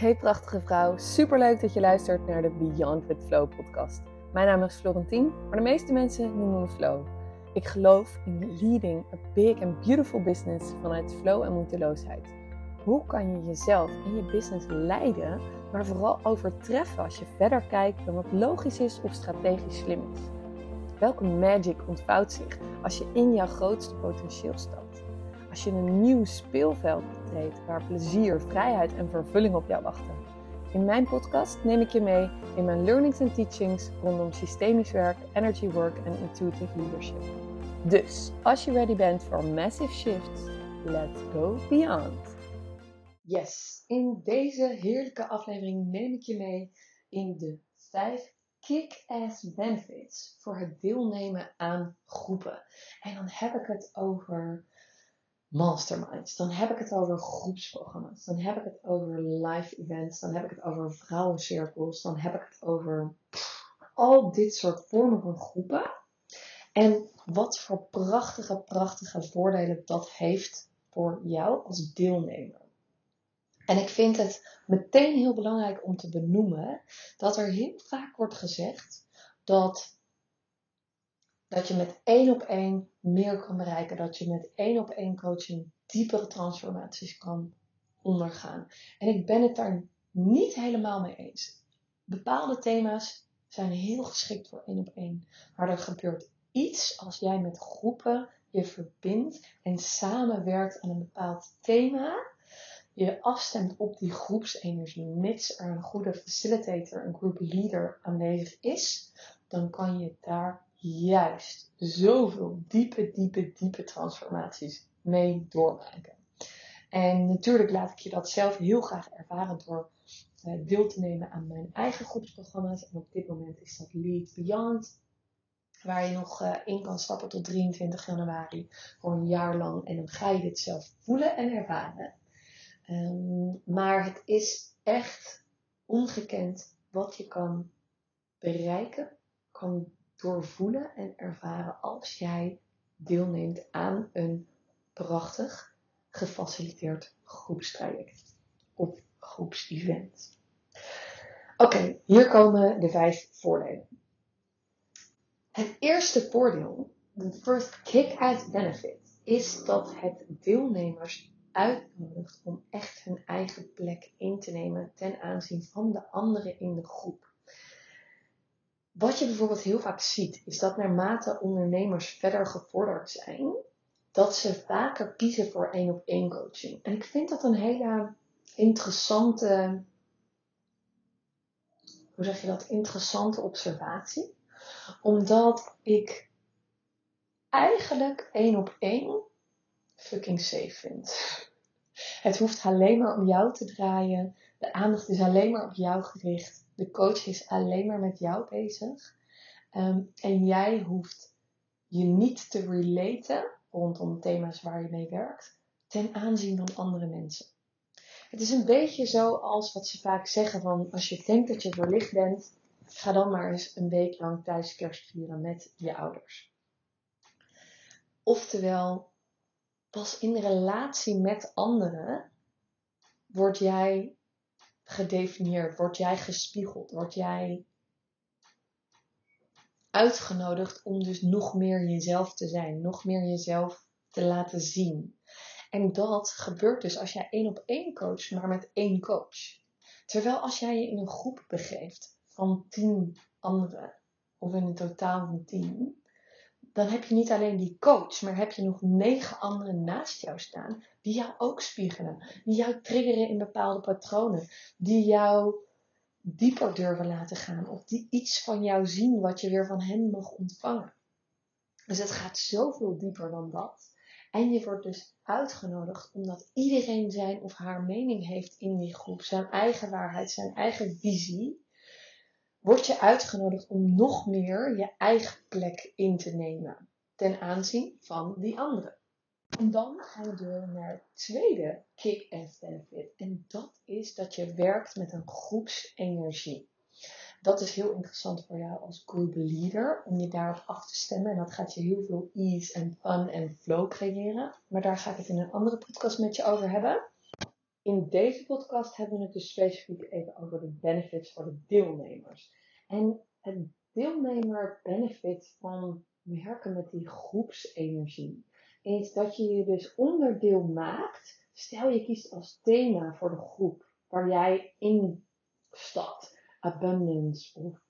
Hey prachtige vrouw, super leuk dat je luistert naar de Beyond with Flow podcast. Mijn naam is Florentien, maar de meeste mensen noemen me Flow. Ik geloof in leading a big and beautiful business vanuit flow en moeiteloosheid. Hoe kan je jezelf en je business leiden, maar vooral overtreffen als je verder kijkt dan wat logisch is of strategisch slim is? Welke magic ontvouwt zich als je in jouw grootste potentieel stapt? Als je een nieuw speelveld betreedt waar plezier, vrijheid en vervulling op jou wachten. In mijn podcast neem ik je mee in mijn learnings en teachings rondom systemisch werk, energy work en intuitive leadership. Dus als je ready bent voor massive shifts, let's go beyond. Yes, in deze heerlijke aflevering neem ik je mee in de 5 kick-ass benefits voor het deelnemen aan groepen. En dan heb ik het over masterminds, dan heb ik het over groepsprogramma's, dan heb ik het over live events, dan heb ik het over vrouwencirkels, dan heb ik het over al dit soort vormen van groepen. En wat voor prachtige, prachtige voordelen dat heeft voor jou als deelnemer. En ik vind het meteen heel belangrijk om te benoemen dat er heel vaak wordt gezegd dat, dat je met één op één meer kan bereiken. Dat je met één op één coaching diepere transformaties kan ondergaan. En ik ben het daar niet helemaal mee eens. Bepaalde thema's zijn heel geschikt voor één op één. Maar er gebeurt iets als jij met groepen je verbindt en samenwerkt aan een bepaald thema je afstemt op die groepsenergie, mits er een goede facilitator, een group leader aanwezig is, dan kan je daar juist zoveel diepe, diepe, diepe transformaties mee doormaken. En natuurlijk laat ik je dat zelf heel graag ervaren door eh, deel te nemen aan mijn eigen groepsprogramma's. En op dit moment is dat Lead Beyond, waar je nog eh, in kan stappen tot 23 januari voor een jaar lang. En dan ga je dit zelf voelen en ervaren. Ehm, maar het is echt ongekend wat je kan bereiken, kan doorvoelen en ervaren als jij deelneemt aan een prachtig gefaciliteerd groepstraject of groepsevent. Oké, hier komen de vijf voordelen. Het eerste voordeel, de first kick-ass benefit, is dat het deelnemers uitnodigt om echt hun eigen plek in te nemen ten aanzien van de anderen in de groep. Wat je bijvoorbeeld heel vaak ziet, is dat naarmate ondernemers verder gevorderd zijn, dat ze vaker kiezen voor één op één coaching. En ik vind dat een hele interessante, hoe zeg je dat, interessante observatie. Omdat ik eigenlijk één op één fucking safe vind. Het hoeft alleen maar om jou te draaien. De aandacht is alleen maar op jou gericht. De coach is alleen maar met jou bezig. Ehm, en jij hoeft je niet te relaten rondom thema's waar je mee werkt ten aanzien van andere mensen. Het is een beetje zo als wat ze vaak zeggen van als je denkt dat je verlicht bent, ga dan maar eens een week lang thuis kerst vieren met je ouders. Oftewel, pas in relatie met anderen word jij gedefinieerd, word jij gespiegeld, word jij uitgenodigd om dus nog meer jezelf te zijn, nog meer jezelf te laten zien. En dat gebeurt dus als jij één op één coacht, maar met één coach. Terwijl als jij je in een groep begeeft van tien anderen, of in een totaal van tien, dan heb je niet alleen die coach, maar heb je nog negen anderen naast jou staan die jou ook spiegelen, die jou triggeren in bepaalde patronen, die jou dieper durven laten gaan of die iets van jou zien wat je weer van hen mag ontvangen. Dus het gaat zoveel dieper dan dat. En je wordt dus uitgenodigd omdat iedereen zijn of haar mening heeft in die groep, zijn eigen waarheid, zijn eigen visie word je uitgenodigd om nog meer je eigen plek in te nemen ten aanzien van die anderen. En dan gaan we door naar het tweede kick-ass benefit. En dat is dat je werkt met een groepsenergie. Dat is heel interessant voor jou als group leader om je daarop af te stemmen. En dat gaat je heel veel ease en fun en flow creëren. Maar daar ga ik het in een andere podcast met je over hebben. In deze podcast hebben we het dus specifiek even over de benefits voor de deelnemers. En het deelnemer benefit van werken met die groepsenergie is dat je je dus onderdeel maakt. Stel je kiest als thema voor de groep waar jij in stapt. Abundance of,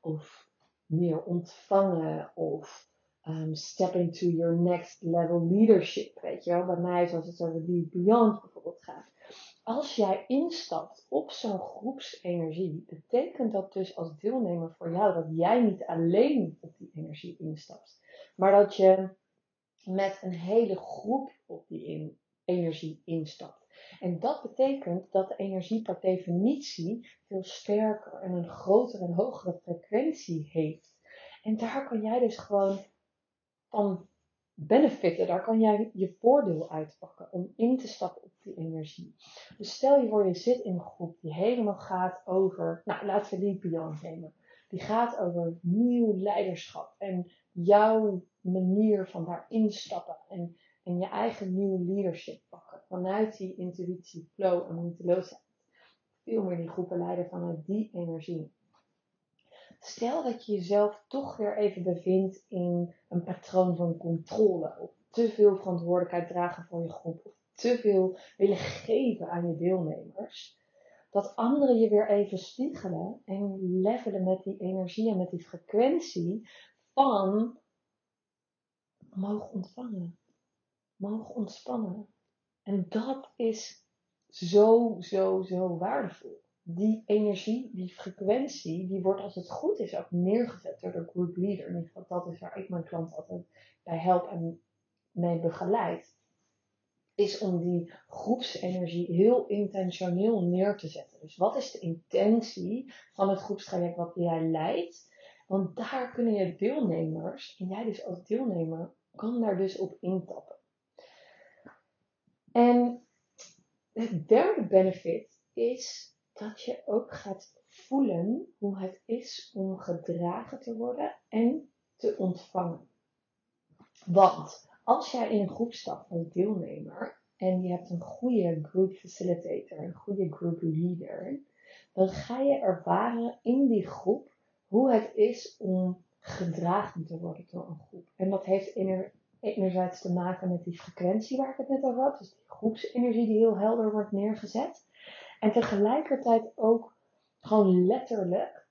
of meer ontvangen of um, step into your next level leadership. Weet je wel, bij mij zoals het over die Beyond bijvoorbeeld gaat als jij instapt op zo'n groepsenergie, betekent dat dus als deelnemer voor jou dat jij niet alleen op die energie instapt, maar dat je met een hele groep op die energie instapt. En dat betekent dat de energie per definitie veel sterker en een grotere en hogere frequentie heeft. En daar kan jij dus gewoon van benefitten, daar kan jij je voordeel uitpakken om in te stappen op die energie. Dus stel je voor, je zit in een groep die helemaal gaat over, nou laten we die Beyond nemen. Die gaat over nieuw leiderschap en jouw manier van daar instappen en, en je eigen nieuw leadership pakken. Vanuit die intuïtie, flow en moeiteloosheid. Veel meer die groepen leiden vanuit die energie. Stel dat je jezelf toch weer even bevindt in een patroon van controle. Of te veel verantwoordelijkheid dragen voor je groep. Of te veel willen geven aan je deelnemers. Dat anderen je weer even spiegelen en levelen met die energie en met die frequentie van mogen ontvangen. Mogen ontspannen. En dat is zo, zo, zo waardevol die energie, die frequentie, die wordt als het goed is ook neergezet door de group leader. In dat is waar ik mijn klant altijd bij help en mee begeleid. Is om die groepsenergie heel intentioneel neer te zetten. Dus wat is de intentie van het groepstraject wat jij leidt? Want daar kunnen je deelnemers, en jij dus als deelnemer, kan daar dus op intappen. En het derde benefit is dat je ook gaat voelen hoe het is om gedragen te worden en te ontvangen. Want als jij in een groep stapt als deelnemer en je hebt een goede group facilitator, een goede group leader, dan ga je ervaren in die groep hoe het is om gedragen te worden door een groep. En dat heeft enerzijds te maken met die frequentie waar ik het net over had, dus die groepsenergie die heel helder wordt neergezet. En tegelijkertijd ook gewoon letterlijk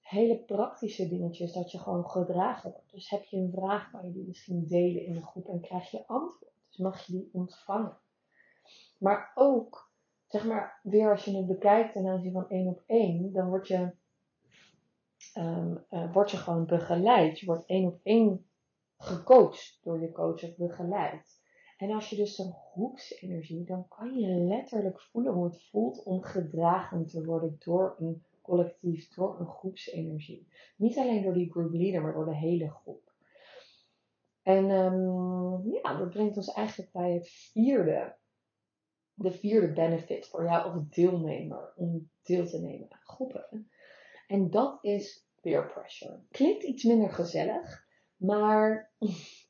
hele praktische dingetjes dat je gewoon gedragen wordt. Dus heb je een vraag, kan je die misschien delen in een groep en krijg je antwoord. Dus mag je die ontvangen. Maar ook, zeg maar, weer als je het bekijkt ten aanzien van één op één, dan word je, um, word je gewoon begeleid. Je wordt één op één gecoacht door je coach of begeleid. En als je dus zo'n groepsenergie, dan kan je letterlijk voelen hoe het voelt om gedragen te worden door een collectief, door een groepsenergie. Niet alleen door die group leader, maar door de hele groep. En um, ja, dat brengt ons eigenlijk bij het vierde, de vierde benefit voor jou als deelnemer om deel te nemen aan groepen. En dat is peer pressure. Klinkt iets minder gezellig, maar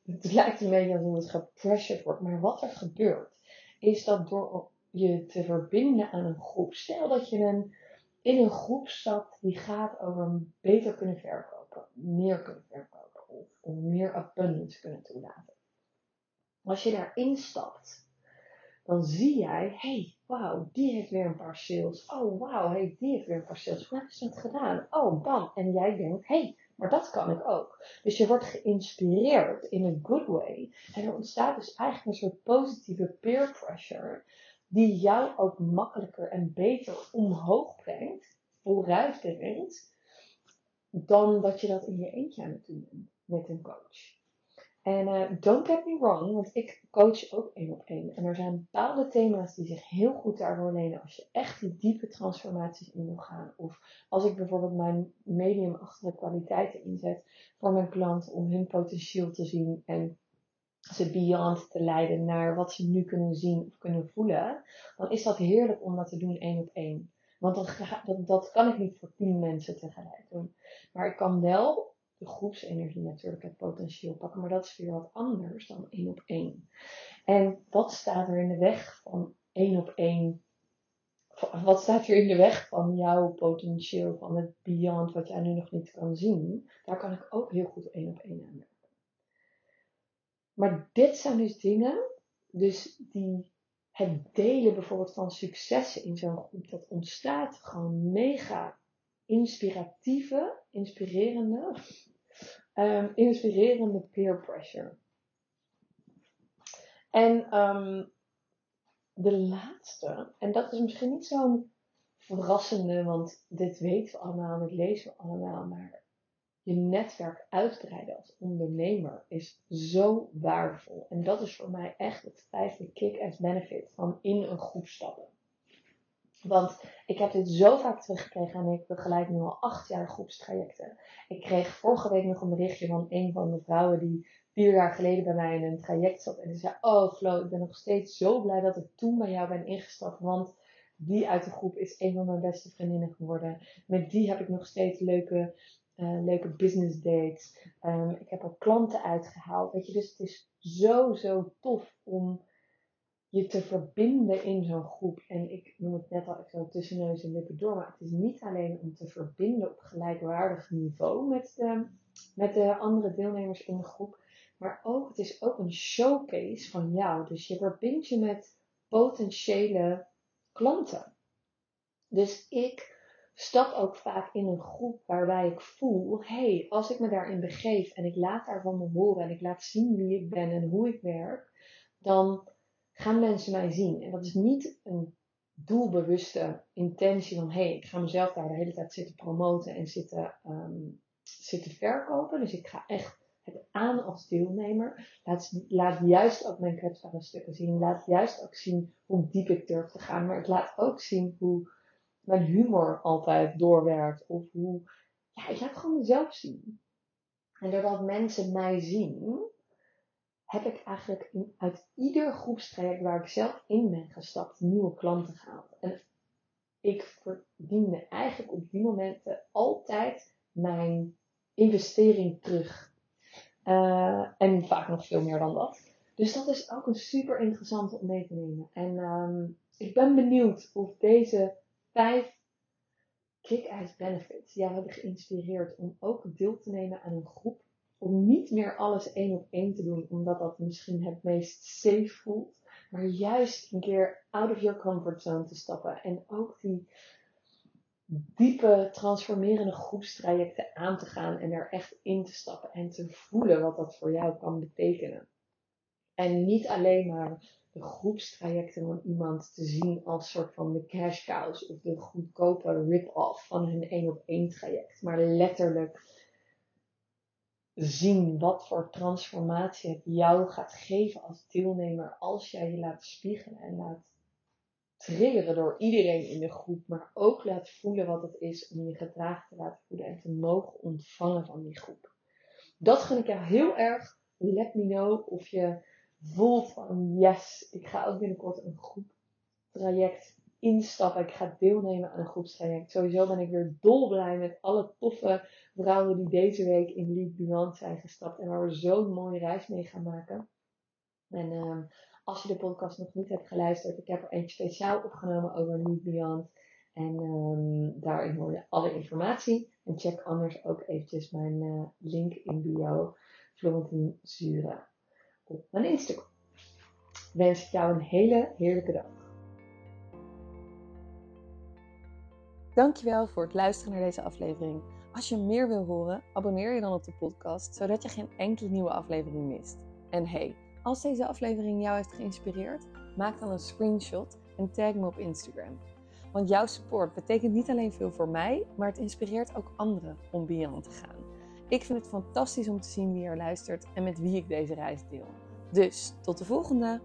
het lijkt een beetje alsof het gepressured wordt. Maar wat er gebeurt, is dat door je te verbinden aan een groep. Stel dat je in een groep stapt die gaat over beter kunnen verkopen, meer kunnen verkopen of, of meer abundance kunnen toelaten. Als je daarin stapt, dan zie jij, hey, wauw, die heeft weer een paar sales. Oh, wauw, hey, die heeft weer een paar sales. Hoe hebben ze het gedaan? Oh, bam. En jij denkt, hey, maar dat kan ik ook. Dus je wordt geïnspireerd in een good way. En er ontstaat dus eigenlijk een soort positieve peer pressure. Die jou ook makkelijker en beter omhoog brengt, vooruit brengt. Dan dat je dat in je eentje aan het doen bent met een coach. En uh, don't get me wrong, want ik coach ook één op één. En er zijn bepaalde thema's die zich heel goed daarvoor lenen als je echt die diepe transformaties in wil gaan. Of als ik bijvoorbeeld mijn mediumachtige kwaliteiten inzet voor mijn klanten om hun potentieel te zien en ze beyond te leiden naar wat ze nu kunnen zien of kunnen voelen. Dan is dat heerlijk om dat te doen één op één. Want dat, dat, dat kan ik niet voor tien mensen tegelijk doen. Maar ik kan wel de groepsenergie natuurlijk het potentieel pakken. Maar dat is weer wat anders dan één op één. En wat staat er in de weg van één op één wat staat hier in de weg van jouw potentieel, van het beyond wat jij nu nog niet kan zien, daar kan ik ook heel goed één op één aan werken. Maar dit zijn dus dingen, dus die het delen bijvoorbeeld van successen in zo'n groep, dat ontstaat gewoon mega inspiratieve, inspirerende, um, inspirerende peer pressure. En um, de laatste, en dat is misschien niet zo'n verrassende, want dit weten we allemaal, dit lezen we allemaal, maar je netwerk uitbreiden als ondernemer is zo waardevol. En dat is voor mij echt het vijfde kick-ass benefit van in een groep stappen. Want ik heb dit zo vaak teruggekregen en ik begeleid nu al acht jaar groepstrajecten. Ik kreeg vorige week nog een berichtje van een van de vrouwen die vier jaar geleden bij mij in een traject zat. En die zei, oh Flo, ik ben nog steeds zo blij dat ik toen bij jou ben ingestapt. Want die uit de groep is een van mijn beste vriendinnen geworden. Met die heb ik nog steeds leuke uh, leuke business dates. Um, ik heb al klanten uitgehaald. Weet je, dus het is zo, zo tof om je te verbinden in zo'n groep. En ik noem het net al even tussen neus en lippen door. Maar het is niet alleen om te verbinden op gelijkwaardig niveau met de, met de andere deelnemers in de groep. Maar ook, het is ook een showcase van jou. Dus je verbindt je met potentiële klanten. Dus ik stap ook vaak in een groep waarbij ik voel, hey, als ik me daarin begeef en ik laat daarvan me horen en ik laat zien wie ik ben en hoe ik werk, dan gaan mensen mij zien. En dat is niet een doelbewuste intentie van, hey, ik ga mezelf daar de hele tijd zitten promoten en zitten, um, zitten verkopen. Dus ik ga echt het aan als deelnemer. Laat, laat juist ook mijn kwetsbare stukken zien. Laat juist ook zien hoe diep ik durf te gaan. Maar ik laat ook zien hoe mijn humor altijd doorwerkt. Of hoe, ja, ik laat gewoon mezelf zien. En doordat mensen mij zien, heb ik eigenlijk uit ieder groepstraject waar ik zelf in ben gestapt, nieuwe klanten gehaald. En ik verdiende eigenlijk op die momenten altijd mijn investering terug. Uh, en vaak nog veel meer dan dat. Dus dat is ook een super interessante om mee te nemen. En um, ik ben benieuwd of deze vijf kick-ass benefits jou hebben geïnspireerd om ook deel te nemen aan een groep. Om niet meer alles één op één te doen, omdat dat misschien het meest safe voelt. Maar juist een keer out of your comfort zone te stappen. En ook die diepe, transformerende groepstrajecten aan te gaan. En er echt in te stappen. En te voelen wat dat voor jou kan betekenen. En niet alleen maar de groepstrajecten van iemand te zien als soort van de cash cows of de goedkope rip-off van hun één op één traject. Maar letterlijk zien wat voor transformatie het jou gaat geven als deelnemer als jij je laat spiegelen en laat triggeren door iedereen in de groep, maar ook laat voelen wat het is om je gedragen te laten voelen en te mogen ontvangen van die groep. Dat gun ik jou heel erg. Let me know of je voelt van yes, ik ga ook binnenkort een groeptraject instappen. Ik ga deelnemen aan een groepstraject. Sowieso ben ik weer dolblij met alle toffe vrouwen die deze week in Beyond zijn gestapt. En waar we zo'n mooie reis mee gaan maken. En uh, als je de podcast nog niet hebt geluisterd, ik heb er eentje speciaal opgenomen over Lead. En um, daarin hoor je alle informatie. En check anders ook eventjes mijn uh, link in bio. Florentine Zura op mijn Instagram. Wens ik jou een hele heerlijke dag. Dankjewel voor het luisteren naar deze aflevering. Als je meer wil horen, abonneer je dan op de podcast, zodat je geen enkele nieuwe aflevering mist. En hey, als deze aflevering jou heeft geïnspireerd, maak dan een screenshot en tag me op Instagram. Want jouw support betekent niet alleen veel voor mij, maar het inspireert ook anderen om Beyond te gaan. Ik vind het fantastisch om te zien wie er luistert en met wie ik deze reis deel. Dus tot de volgende!